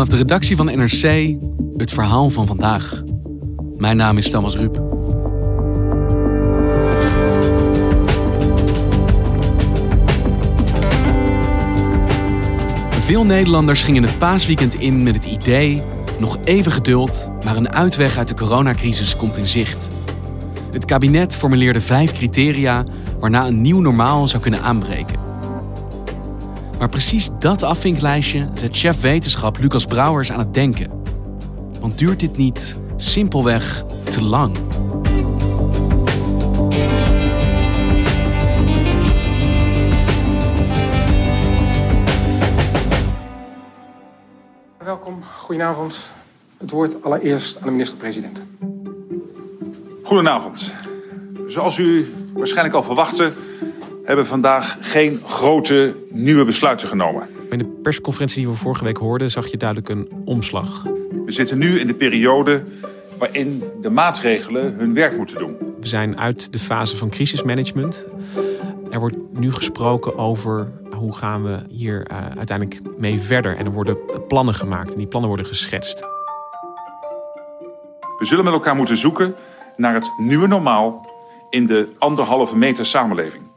Vanaf de redactie van NRC het verhaal van vandaag. Mijn naam is Thomas Ruip. Veel Nederlanders gingen het paasweekend in met het idee... nog even geduld, maar een uitweg uit de coronacrisis komt in zicht. Het kabinet formuleerde vijf criteria... waarna een nieuw normaal zou kunnen aanbreken. Maar precies dat afvinklijstje zet chef wetenschap Lucas Brouwers aan het denken. Want duurt dit niet simpelweg te lang? Welkom, goedenavond. Het woord allereerst aan de minister-president. Goedenavond. Zoals u waarschijnlijk al verwachtte, hebben vandaag geen grote nieuwe besluiten genomen. In de persconferentie die we vorige week hoorden, zag je duidelijk een omslag. We zitten nu in de periode waarin de maatregelen hun werk moeten doen. We zijn uit de fase van crisismanagement. Er wordt nu gesproken over hoe gaan we hier uh, uiteindelijk mee verder. En er worden plannen gemaakt en die plannen worden geschetst. We zullen met elkaar moeten zoeken naar het nieuwe normaal in de anderhalve meter samenleving.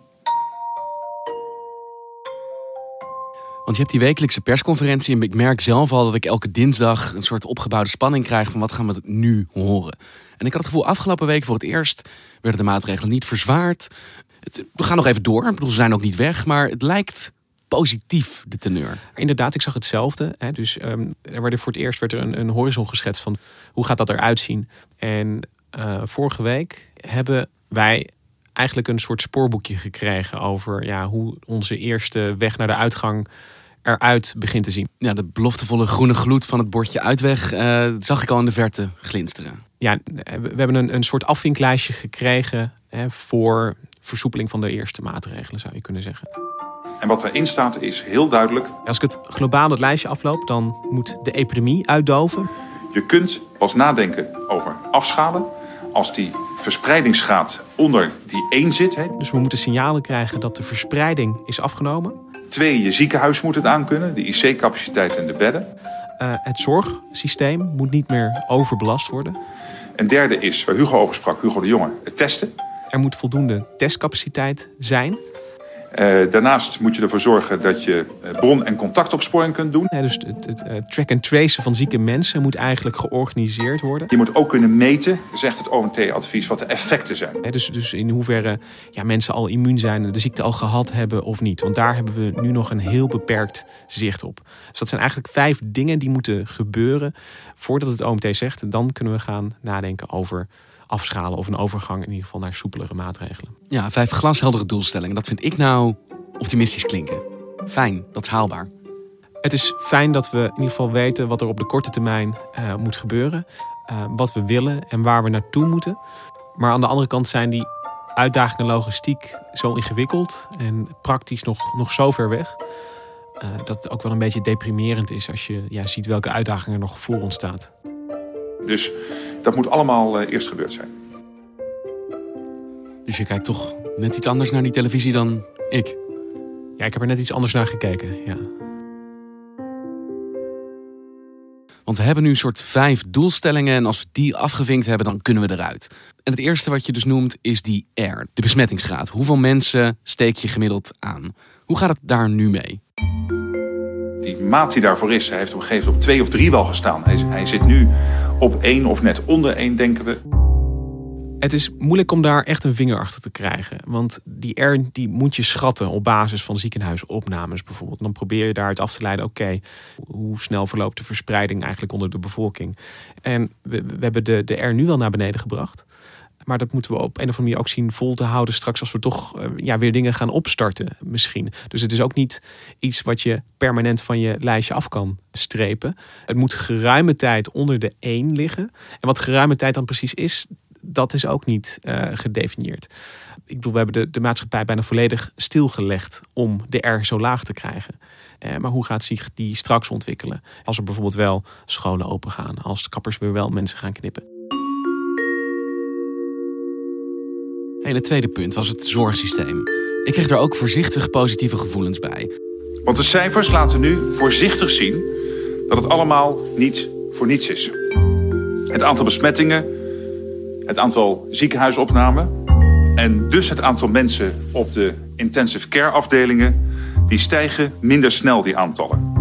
Je hebt die wekelijkse persconferentie en ik merk zelf al dat ik elke dinsdag een soort opgebouwde spanning krijg van wat gaan we nu horen. En ik had het gevoel afgelopen week voor het eerst werden de maatregelen niet verzwaard. We gaan nog even door. Ik bedoel, ze zijn ook niet weg, maar het lijkt positief, de teneur. Inderdaad, ik zag hetzelfde. Hè. Dus um, er werd voor het eerst werd er een, een horizon geschetst van hoe gaat dat eruit zien. En uh, vorige week hebben wij eigenlijk een soort spoorboekje gekregen over ja, hoe onze eerste weg naar de uitgang eruit begint te zien. Ja, de beloftevolle groene gloed van het bordje uitweg uh, zag ik al in de verte glinsteren. Ja, we hebben een, een soort afvinklijstje gekregen hè, voor versoepeling van de eerste maatregelen, zou je kunnen zeggen. En wat erin staat is heel duidelijk. Als ik het globaal het lijstje afloop, dan moet de epidemie uitdoven. Je kunt pas nadenken over afschalen als die verspreidingsgraad onder die 1 zit. Hè. Dus we moeten signalen krijgen dat de verspreiding is afgenomen. Twee, je ziekenhuis moet het aankunnen, de IC-capaciteit en de bedden. Uh, het zorgsysteem moet niet meer overbelast worden. En derde is, waar Hugo over sprak, Hugo de Jonge, het testen. Er moet voldoende testcapaciteit zijn. Uh, daarnaast moet je ervoor zorgen dat je bron- en contactopsporing kunt doen. Ja, dus het, het uh, track and tracen van zieke mensen moet eigenlijk georganiseerd worden. Je moet ook kunnen meten, zegt het OMT-advies, wat de effecten zijn. Ja, dus, dus in hoeverre ja, mensen al immuun zijn, de ziekte al gehad hebben of niet. Want daar hebben we nu nog een heel beperkt zicht op. Dus dat zijn eigenlijk vijf dingen die moeten gebeuren voordat het OMT zegt. En dan kunnen we gaan nadenken over afschalen of een overgang in ieder geval naar soepelere maatregelen. Ja, vijf glasheldere doelstellingen. Dat vind ik nou optimistisch klinken. Fijn, dat is haalbaar. Het is fijn dat we in ieder geval weten wat er op de korte termijn uh, moet gebeuren. Uh, wat we willen en waar we naartoe moeten. Maar aan de andere kant zijn die uitdagingen logistiek zo ingewikkeld en praktisch nog, nog zo ver weg. Uh, dat het ook wel een beetje deprimerend is als je ja, ziet welke uitdagingen er nog voor ons staat. Dus dat moet allemaal uh, eerst gebeurd zijn. Dus je kijkt toch net iets anders naar die televisie dan ik? Ja, ik heb er net iets anders naar gekeken, ja. Want we hebben nu een soort vijf doelstellingen en als we die afgevinkt hebben, dan kunnen we eruit. En het eerste wat je dus noemt is die R, de besmettingsgraad. Hoeveel mensen steek je gemiddeld aan? Hoe gaat het daar nu mee? die maat die daarvoor is. Hij heeft op een gegeven moment op twee of drie wel gestaan. Hij, hij zit nu op één of net onder één, denken we. Het is moeilijk om daar echt een vinger achter te krijgen. Want die R die moet je schatten op basis van ziekenhuisopnames bijvoorbeeld. Dan probeer je daaruit af te leiden, oké, hoe snel verloopt de verspreiding eigenlijk onder de bevolking. En we, we hebben de, de R nu wel naar beneden gebracht. Maar dat moeten we op een of andere manier ook zien vol te houden straks als we toch eh, ja, weer dingen gaan opstarten misschien. Dus het is ook niet iets wat je permanent van je lijstje af kan strepen. Het moet geruime tijd onder de 1 liggen. En wat geruime tijd dan precies is, dat is ook niet uh, gedefinieerd. Ik bedoel, we hebben de, de maatschappij bijna volledig stilgelegd om de R zo laag te krijgen. Uh, maar hoe gaat zich die straks ontwikkelen? Als er bijvoorbeeld wel scholen open gaan, als de kappers weer wel mensen gaan knippen. En het tweede punt was het zorgsysteem. Ik kreeg er ook voorzichtig positieve gevoelens bij. Want de cijfers laten nu voorzichtig zien dat het allemaal niet voor niets is. Het aantal besmettingen, het aantal ziekenhuisopnamen en dus het aantal mensen op de intensive care afdelingen, die stijgen minder snel, die aantallen.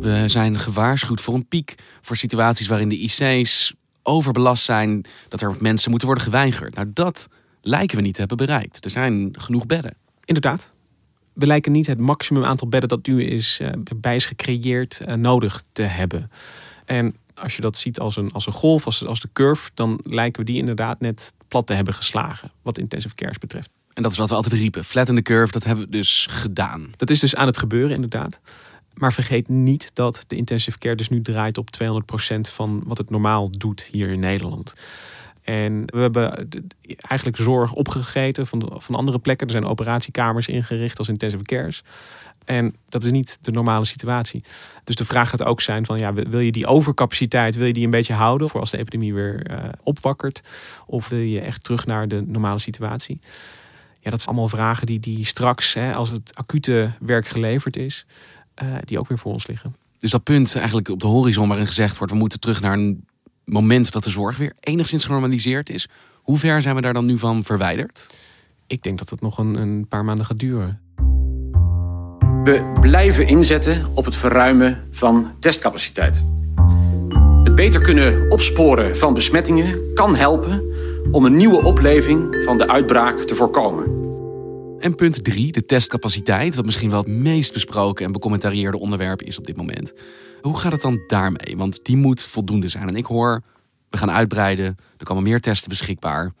We zijn gewaarschuwd voor een piek, voor situaties waarin de IC's overbelast zijn, dat er mensen moeten worden geweigerd. Nou, dat lijken we niet te hebben bereikt. Er zijn genoeg bedden. Inderdaad. We lijken niet het maximum aantal bedden dat nu is, uh, bij is gecreëerd uh, nodig te hebben. En als je dat ziet als een, als een golf, als, als de curve, dan lijken we die inderdaad net plat te hebben geslagen. Wat intensive cares betreft. En dat is wat we altijd riepen. Flatten the curve, dat hebben we dus gedaan. Dat is dus aan het gebeuren, inderdaad. Maar vergeet niet dat de intensive care dus nu draait op 200% van wat het normaal doet hier in Nederland. En we hebben eigenlijk zorg opgegeten van, van andere plekken. Er zijn operatiekamers ingericht als intensive cares. En dat is niet de normale situatie. Dus de vraag gaat ook zijn van ja, wil je die overcapaciteit, wil je die een beetje houden voor als de epidemie weer uh, opwakkert? Of wil je echt terug naar de normale situatie? Ja, dat zijn allemaal vragen die, die straks, hè, als het acute werk geleverd is, uh, die ook weer voor ons liggen. Dus dat punt eigenlijk op de horizon waarin gezegd wordt, we moeten terug naar een moment dat de zorg weer enigszins genormaliseerd is. Hoe ver zijn we daar dan nu van verwijderd? Ik denk dat het nog een, een paar maanden gaat duren. We blijven inzetten op het verruimen van testcapaciteit. Het beter kunnen opsporen van besmettingen kan helpen om een nieuwe opleving van de uitbraak te voorkomen. En punt 3, de testcapaciteit, wat misschien wel het meest besproken en becommentarieerde onderwerp is op dit moment. Hoe gaat het dan daarmee? Want die moet voldoende zijn. En ik hoor, we gaan uitbreiden, er komen meer testen beschikbaar.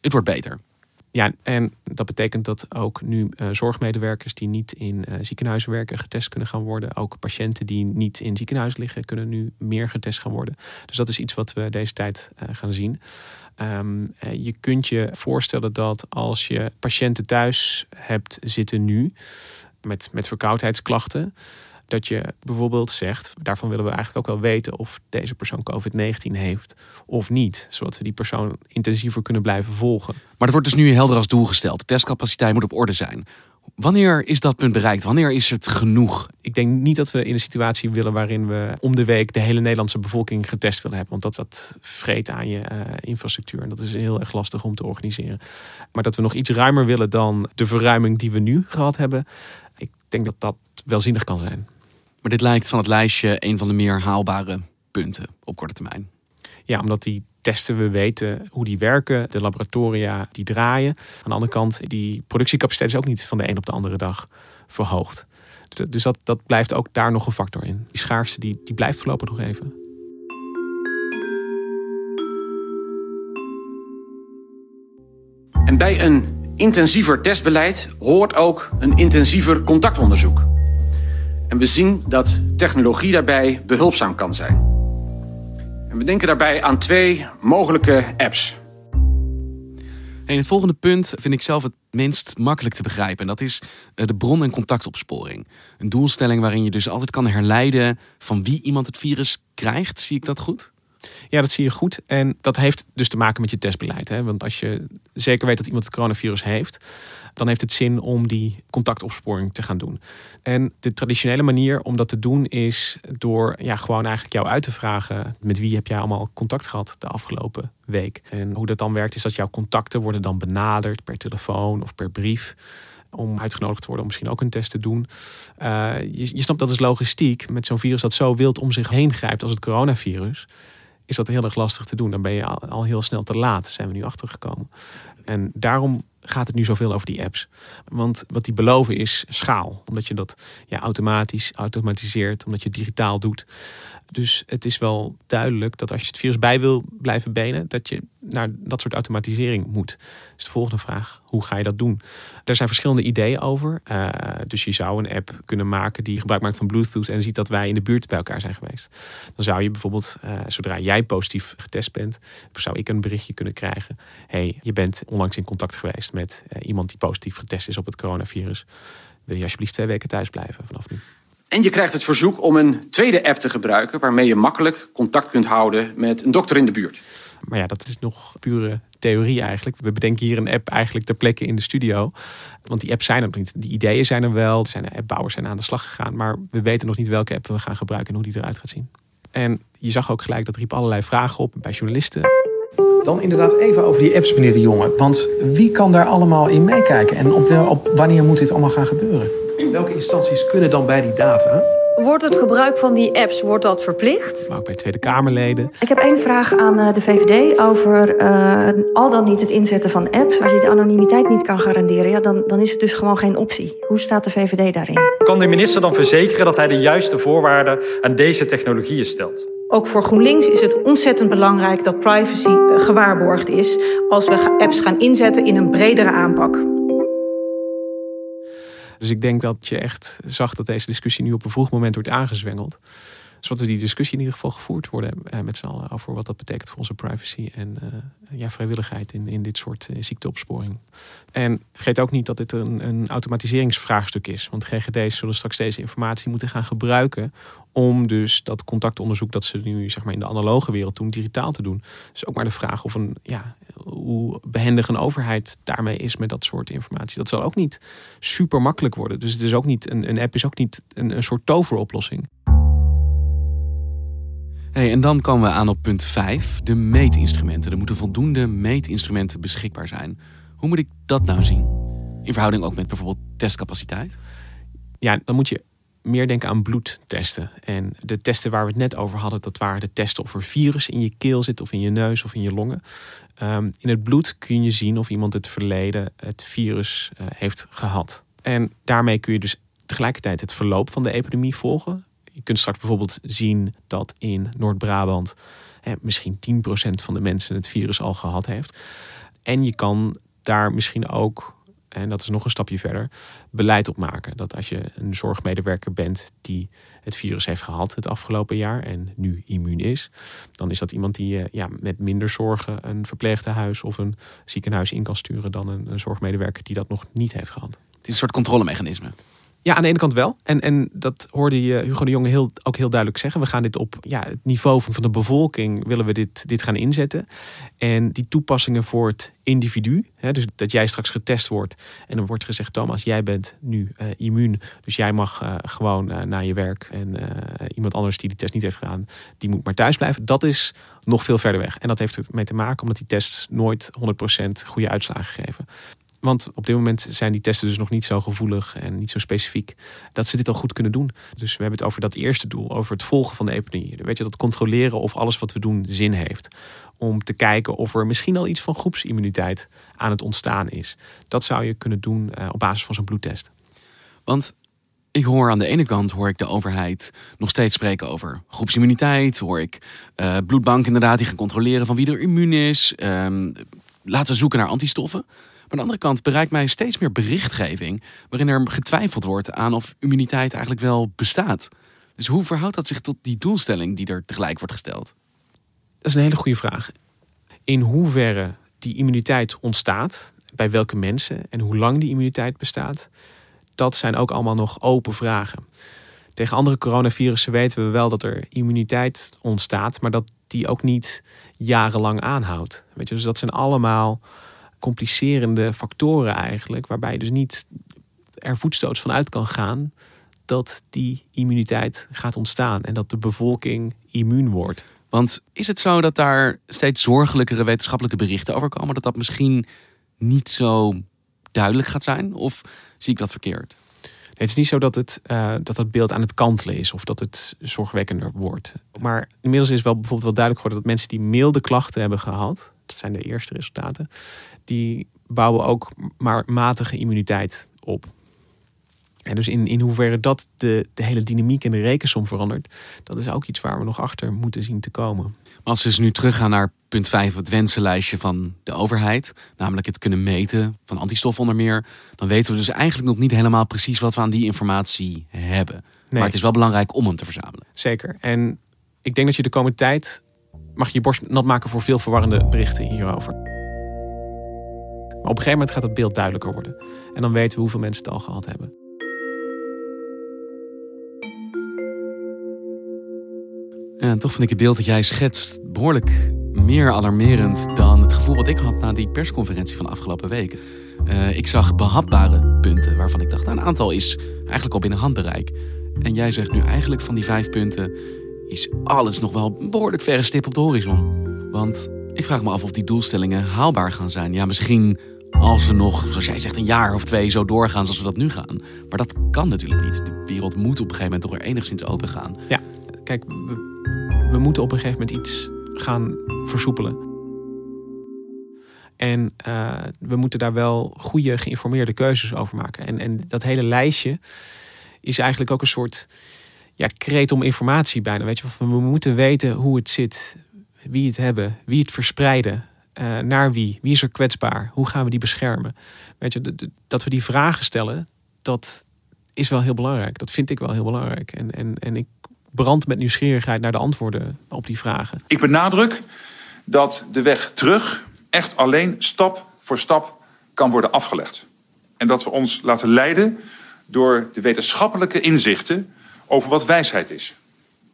Het wordt beter. Ja, en dat betekent dat ook nu uh, zorgmedewerkers die niet in uh, ziekenhuizen werken getest kunnen gaan worden. Ook patiënten die niet in ziekenhuis liggen kunnen nu meer getest gaan worden. Dus dat is iets wat we deze tijd uh, gaan zien. Um, je kunt je voorstellen dat als je patiënten thuis hebt zitten nu met, met verkoudheidsklachten dat je bijvoorbeeld zegt, daarvan willen we eigenlijk ook wel weten of deze persoon COVID-19 heeft of niet. Zodat we die persoon intensiever kunnen blijven volgen. Maar het wordt dus nu helder als doel gesteld. De testcapaciteit moet op orde zijn. Wanneer is dat punt bereikt? Wanneer is het genoeg? Ik denk niet dat we in een situatie willen waarin we om de week de hele Nederlandse bevolking getest willen hebben. Want dat, dat vreet aan je uh, infrastructuur. En dat is heel erg lastig om te organiseren. Maar dat we nog iets ruimer willen dan de verruiming die we nu gehad hebben. Ik denk dat dat wel zinnig kan zijn. Maar dit lijkt van het lijstje een van de meer haalbare punten op korte termijn. Ja, omdat die testen, we weten hoe die werken. De laboratoria die draaien. Aan de andere kant, die productiecapaciteit is ook niet van de een op de andere dag verhoogd. Dus dat, dat blijft ook daar nog een factor in. Die schaarste die, die blijft voorlopig nog even. En bij een intensiever testbeleid hoort ook een intensiever contactonderzoek. En we zien dat technologie daarbij behulpzaam kan zijn. En we denken daarbij aan twee mogelijke apps. En het volgende punt vind ik zelf het minst makkelijk te begrijpen. En dat is eh, de bron- en contactopsporing. Een doelstelling waarin je dus altijd kan herleiden van wie iemand het virus krijgt. Zie ik dat goed? Ja, dat zie je goed. En dat heeft dus te maken met je testbeleid. Hè? Want als je zeker weet dat iemand het coronavirus heeft, dan heeft het zin om die contactopsporing te gaan doen. En de traditionele manier om dat te doen is door ja, gewoon eigenlijk jou uit te vragen met wie heb jij allemaal contact gehad de afgelopen week. En hoe dat dan werkt is dat jouw contacten worden dan benaderd per telefoon of per brief. om uitgenodigd te worden om misschien ook een test te doen. Uh, je, je snapt dat is logistiek met zo'n virus dat zo wild om zich heen grijpt als het coronavirus. Is dat heel erg lastig te doen. Dan ben je al, al heel snel te laat, zijn we nu achtergekomen. En daarom gaat het nu zoveel over die apps. Want wat die beloven is schaal. Omdat je dat ja, automatisch automatiseert, omdat je het digitaal doet. Dus het is wel duidelijk dat als je het virus bij wil blijven benen, dat je naar dat soort automatisering moet. Dus de volgende vraag, hoe ga je dat doen? Er zijn verschillende ideeën over. Uh, dus je zou een app kunnen maken die gebruik maakt van Bluetooth en ziet dat wij in de buurt bij elkaar zijn geweest. Dan zou je bijvoorbeeld, uh, zodra jij positief getest bent, zou ik een berichtje kunnen krijgen. hey, je bent onlangs in contact geweest met uh, iemand die positief getest is op het coronavirus. Wil je alsjeblieft twee weken thuis blijven vanaf nu? En je krijgt het verzoek om een tweede app te gebruiken waarmee je makkelijk contact kunt houden met een dokter in de buurt. Maar ja, dat is nog pure theorie eigenlijk. We bedenken hier een app eigenlijk ter plekke in de studio. Want die apps zijn er nog niet. Die ideeën zijn er wel. Er zijn appbouwers zijn aan de slag gegaan. Maar we weten nog niet welke app we gaan gebruiken en hoe die eruit gaat zien. En je zag ook gelijk dat riep allerlei vragen op bij journalisten. Dan inderdaad even over die apps, meneer de Jonge. Want wie kan daar allemaal in meekijken? En op, de, op wanneer moet dit allemaal gaan gebeuren? Welke instanties kunnen dan bij die data? Wordt het gebruik van die apps wordt dat verplicht? Maar ook bij Tweede Kamerleden. Ik heb één vraag aan eh, de VVD over uh, al dan niet het inzetten van apps. Als je de anonimiteit niet kan garanderen, ja, dan, dan is het dus gewoon geen optie. Hoe staat de VVD daarin? Kan de minister dan verzekeren dat hij de juiste voorwaarden aan deze technologieën stelt? Ook voor GroenLinks is het ontzettend belangrijk dat privacy eh, gewaarborgd is als we apps gaan inzetten in een bredere aanpak. Dus ik denk dat je echt zag dat deze discussie nu op een vroeg moment wordt aangezwengeld. Dus we die discussie in ieder geval gevoerd worden eh, met z'n allen over wat dat betekent voor onze privacy en uh, ja, vrijwilligheid in, in dit soort uh, ziekteopsporing. En vergeet ook niet dat dit een, een automatiseringsvraagstuk is. Want GGD's zullen straks deze informatie moeten gaan gebruiken om dus dat contactonderzoek dat ze nu zeg maar, in de analoge wereld doen, digitaal te doen. Dus ook maar de vraag of een, ja, hoe behendig een overheid daarmee is met dat soort informatie. Dat zal ook niet super makkelijk worden. Dus het is ook niet, een, een app is ook niet een, een soort toveroplossing. Hey, en dan komen we aan op punt 5, de meetinstrumenten. Er moeten voldoende meetinstrumenten beschikbaar zijn. Hoe moet ik dat nou zien? In verhouding ook met bijvoorbeeld testcapaciteit? Ja, dan moet je meer denken aan bloedtesten. En de testen waar we het net over hadden, dat waren de testen of er virus in je keel zit, of in je neus of in je longen. Um, in het bloed kun je zien of iemand het verleden het virus uh, heeft gehad. En daarmee kun je dus tegelijkertijd het verloop van de epidemie volgen. Je kunt straks bijvoorbeeld zien dat in Noord-Brabant eh, misschien 10% van de mensen het virus al gehad heeft. En je kan daar misschien ook en dat is nog een stapje verder, beleid op maken. Dat als je een zorgmedewerker bent die het virus heeft gehad het afgelopen jaar en nu immuun is, dan is dat iemand die je ja, met minder zorgen een verpleegtehuis of een ziekenhuis in kan sturen dan een, een zorgmedewerker die dat nog niet heeft gehad. Het is een soort controlemechanisme. Ja, aan de ene kant wel. En, en dat hoorde je Hugo de Jonge heel, ook heel duidelijk zeggen. We gaan dit op ja, het niveau van, de bevolking willen we dit, dit gaan inzetten. En die toepassingen voor het individu. Hè, dus dat jij straks getest wordt. En dan wordt gezegd, Thomas, jij bent nu uh, immuun. Dus jij mag uh, gewoon uh, naar je werk. En iemand anders die die test niet heeft gedaan, die moet maar thuis blijven. Dat is nog veel verder weg. En dat heeft ermee te maken omdat die tests nooit 100% goede uitslagen geven. Want op dit moment zijn die testen dus nog niet zo gevoelig en niet zo specifiek dat ze dit al goed kunnen doen. Dus we hebben het over dat eerste doel, over het volgen van de epidemie. Weet je, dat controleren of alles wat we doen zin heeft. Om te kijken of er misschien al iets van groepsimmuniteit aan het ontstaan is. Dat zou je kunnen doen uh, op basis van zo'n bloedtest. Want ik hoor aan de ene kant hoor ik de overheid nog steeds spreken over groepsimmuniteit. Hoor ik uh, bloedbank inderdaad die gaan controleren van wie er immuun is. Uh, laten we zoeken naar antistoffen. Aan de andere kant bereikt mij steeds meer berichtgeving waarin er getwijfeld wordt aan of immuniteit eigenlijk wel bestaat. Dus hoe verhoudt dat zich tot die doelstelling die er tegelijk wordt gesteld? Dat is een hele goede vraag. In hoeverre die immuniteit ontstaat, bij welke mensen en hoe lang die immuniteit bestaat, dat zijn ook allemaal nog open vragen. Tegen andere coronavirussen weten we wel dat er immuniteit ontstaat, maar dat die ook niet jarenlang aanhoudt. Weet je, dus dat zijn allemaal complicerende factoren eigenlijk, waarbij je dus niet er voetstoots van uit kan gaan dat die immuniteit gaat ontstaan en dat de bevolking immuun wordt. Want is het zo dat daar steeds zorgelijkere wetenschappelijke berichten over komen, dat dat misschien niet zo duidelijk gaat zijn? Of zie ik dat verkeerd? het is niet zo dat het, uh, dat het beeld aan het kantelen is of dat het zorgwekkender wordt. Maar inmiddels is wel bijvoorbeeld wel duidelijk geworden dat mensen die milde klachten hebben gehad, dat zijn de eerste resultaten, die bouwen ook maar matige immuniteit op. En dus in, in hoeverre dat de, de hele dynamiek in de rekensom verandert, dat is ook iets waar we nog achter moeten zien te komen. Maar als we dus nu teruggaan naar punt 5 op het wensenlijstje van de overheid, namelijk het kunnen meten van antistoffen onder meer, dan weten we dus eigenlijk nog niet helemaal precies wat we aan die informatie hebben. Maar het is wel belangrijk om hem te verzamelen. Zeker. En ik denk dat je de komende tijd mag je je borst nat maken voor veel verwarrende berichten hierover. Maar op een gegeven moment gaat het beeld duidelijker worden. En dan weten we hoeveel mensen het al gehad hebben. En toch vind ik het beeld dat jij schetst behoorlijk meer alarmerend dan het gevoel wat ik had na die persconferentie van de afgelopen weken. Uh, ik zag behapbare punten waarvan ik dacht, nou, een aantal is eigenlijk al binnen handbereik. En jij zegt nu eigenlijk van die vijf punten is alles nog wel een behoorlijk verre stip op de horizon. Want ik vraag me af of die doelstellingen haalbaar gaan zijn. Ja, misschien als we nog, zoals jij zegt, een jaar of twee zo doorgaan zoals we dat nu gaan. Maar dat kan natuurlijk niet. De wereld moet op een gegeven moment toch weer enigszins open gaan. Ja, kijk, we moeten op een gegeven moment iets gaan versoepelen. En uh, we moeten daar wel goede geïnformeerde keuzes over maken. En, en dat hele lijstje is eigenlijk ook een soort ja, kreet om informatie bijna. Weet je, we moeten weten hoe het zit, wie het hebben, wie het verspreiden, uh, naar wie, wie is er kwetsbaar, hoe gaan we die beschermen. Weet je, dat we die vragen stellen, dat is wel heel belangrijk. Dat vind ik wel heel belangrijk. En, en, en ik brand met nieuwsgierigheid naar de antwoorden op die vragen. Ik benadruk dat de weg terug echt alleen stap voor stap kan worden afgelegd. En dat we ons laten leiden door de wetenschappelijke inzichten over wat wijsheid is.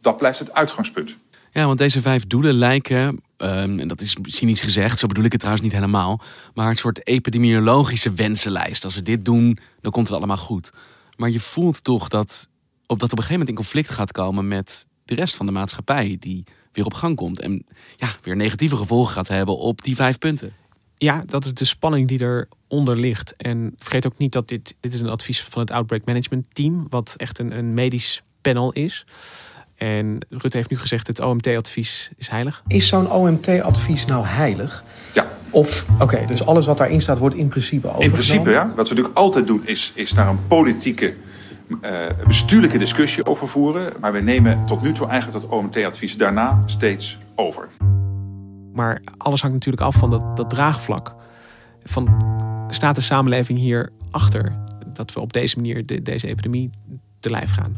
Dat blijft het uitgangspunt. Ja, want deze vijf doelen lijken, ehm, en dat is cynisch gezegd, zo bedoel ik het trouwens niet helemaal, maar een soort epidemiologische wensenlijst. Als we dit doen, dan komt het allemaal goed. Maar je voelt toch dat op dat op een gegeven moment in conflict gaat komen met de rest van de maatschappij die weer op gang komt en ja, weer negatieve gevolgen gaat hebben op die vijf punten. Ja, dat is de spanning die eronder ligt. En vergeet ook niet dat dit, dit is een advies van het Outbreak Management Team, wat echt een, een medisch panel is. En Rutte heeft nu gezegd: het OMT-advies is heilig. Is zo'n OMT-advies nou heilig? Ja. Of, oké, dus alles wat daarin staat wordt in principe overgenomen? In principe, ja. Wat we natuurlijk altijd doen is, is naar een politieke uh, bestuurlijke discussie over voeren. Maar we nemen tot nu toe eigenlijk dat OMT-advies daarna steeds over. Maar alles hangt natuurlijk af van dat, dat draagvlak. Van staat de samenleving hier achter dat we op deze manier de, deze epidemie te lijf gaan?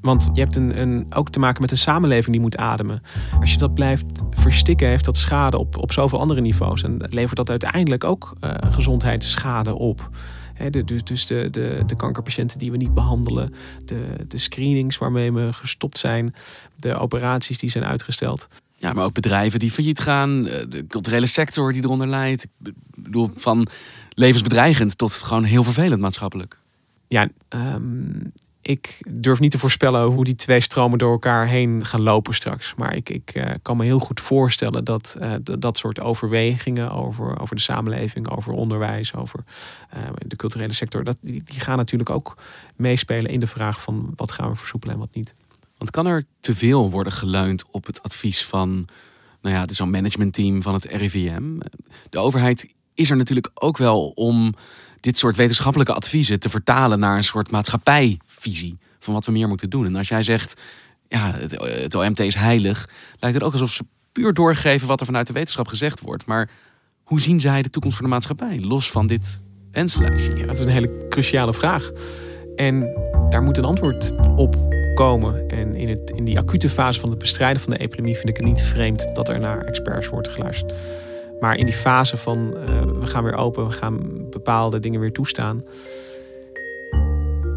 Want je hebt een, een, ook te maken met een samenleving die moet ademen. Als je dat blijft verstikken, heeft dat schade op, op zoveel andere niveaus. En levert dat uiteindelijk ook uh, gezondheidsschade op dus dus de, de, de kankerpatiënten die we niet behandelen, de, de screenings waarmee we gestopt zijn, de operaties die zijn uitgesteld. Ja, maar ook bedrijven die failliet gaan, eh, de culturele sector die eronder leidt. Ik bedoel, van levensbedreigend tot gewoon heel vervelend maatschappelijk. Ja, um, ik durf niet te voorspellen hoe die twee stromen door elkaar heen gaan lopen straks. Maar ik, ik uh, kan me heel goed voorstellen dat uh, dat soort overwegingen over, over de samenleving, over onderwijs, over de culturele sector, dat, die, die gaan natuurlijk ook meespelen in de vraag van wat gaan we versoepelen en wat niet. Want kan er te veel worden geleund op het advies van nou ja, zo'n managementteam van het RIVM? De overheid is er natuurlijk ook wel om dit soort wetenschappelijke adviezen te vertalen naar een soort maatschappijvisie van wat we meer moeten doen. En als jij zegt, ja, het, het OMT is heilig, lijkt het ook alsof ze puur doorgeven wat er vanuit de wetenschap gezegd wordt. Maar hoe zien zij de toekomst van de maatschappij, los van dit wensenlijstje? Ja, dat is een hele cruciale vraag. En daar moet een antwoord op komen. En in, het, in die acute fase van het bestrijden van de epidemie vind ik het niet vreemd dat er naar experts wordt geluisterd. Maar in die fase van uh, we gaan weer open, we gaan bepaalde dingen weer toestaan,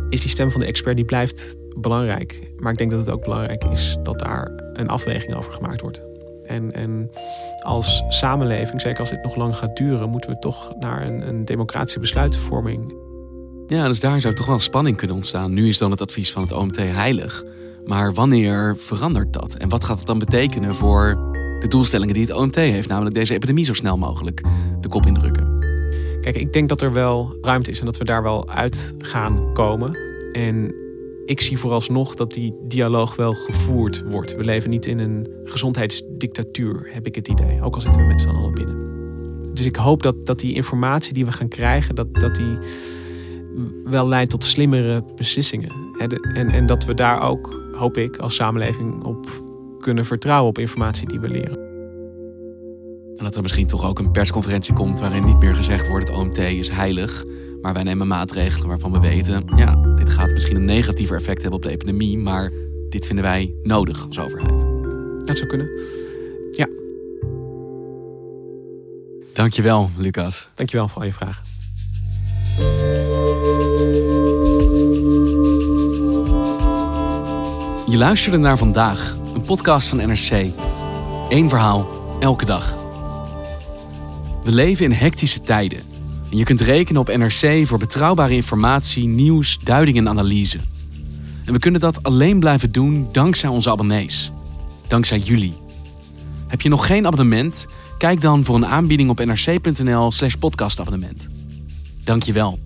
is die stem van de expert die blijft belangrijk. Maar ik denk dat het ook belangrijk is dat daar een afweging over gemaakt wordt. En, en als samenleving, zeker als dit nog lang gaat duren, moeten we toch naar een, een democratische besluitvorming. Ja, dus daar zou toch wel spanning kunnen ontstaan. Nu is dan het advies van het OMT heilig. Maar wanneer verandert dat? En wat gaat het dan betekenen voor de doelstellingen die het OMT heeft, namelijk deze epidemie zo snel mogelijk de kop indrukken. Kijk, ik denk dat er wel ruimte is en dat we daar wel uit gaan komen. En ik zie vooralsnog dat die dialoog wel gevoerd wordt. We leven niet in een gezondheidsdictatuur, heb ik het idee. Ook al zitten we met z'n allen binnen. Dus ik hoop dat, dat die informatie die we gaan krijgen, dat, dat die wel leidt tot slimmere beslissingen. En, en dat we daar ook, hoop ik, als samenleving op kunnen vertrouwen op informatie die we leren. En dat er misschien toch ook een persconferentie komt waarin niet meer gezegd wordt: het OMT is heilig. Maar wij nemen maatregelen waarvan we weten: ja, dit gaat misschien een negatiever effect hebben op de epidemie. Maar dit vinden wij nodig als overheid. Dat zou kunnen. Ja. Dankjewel, Lucas. Dankjewel voor al je vragen. Je luisterde naar vandaag, een podcast van NRC. Eén verhaal, elke dag. We leven in hectische tijden. En je kunt rekenen op NRC voor betrouwbare informatie, nieuws, duiding en analyse. En we kunnen dat alleen blijven doen dankzij onze abonnees. Dankzij jullie. Heb je nog geen abonnement? Kijk dan voor een aanbieding op nrc.nl/slash podcastabonnement. Dank je wel.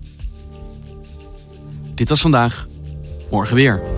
Dit was vandaag. Morgen weer.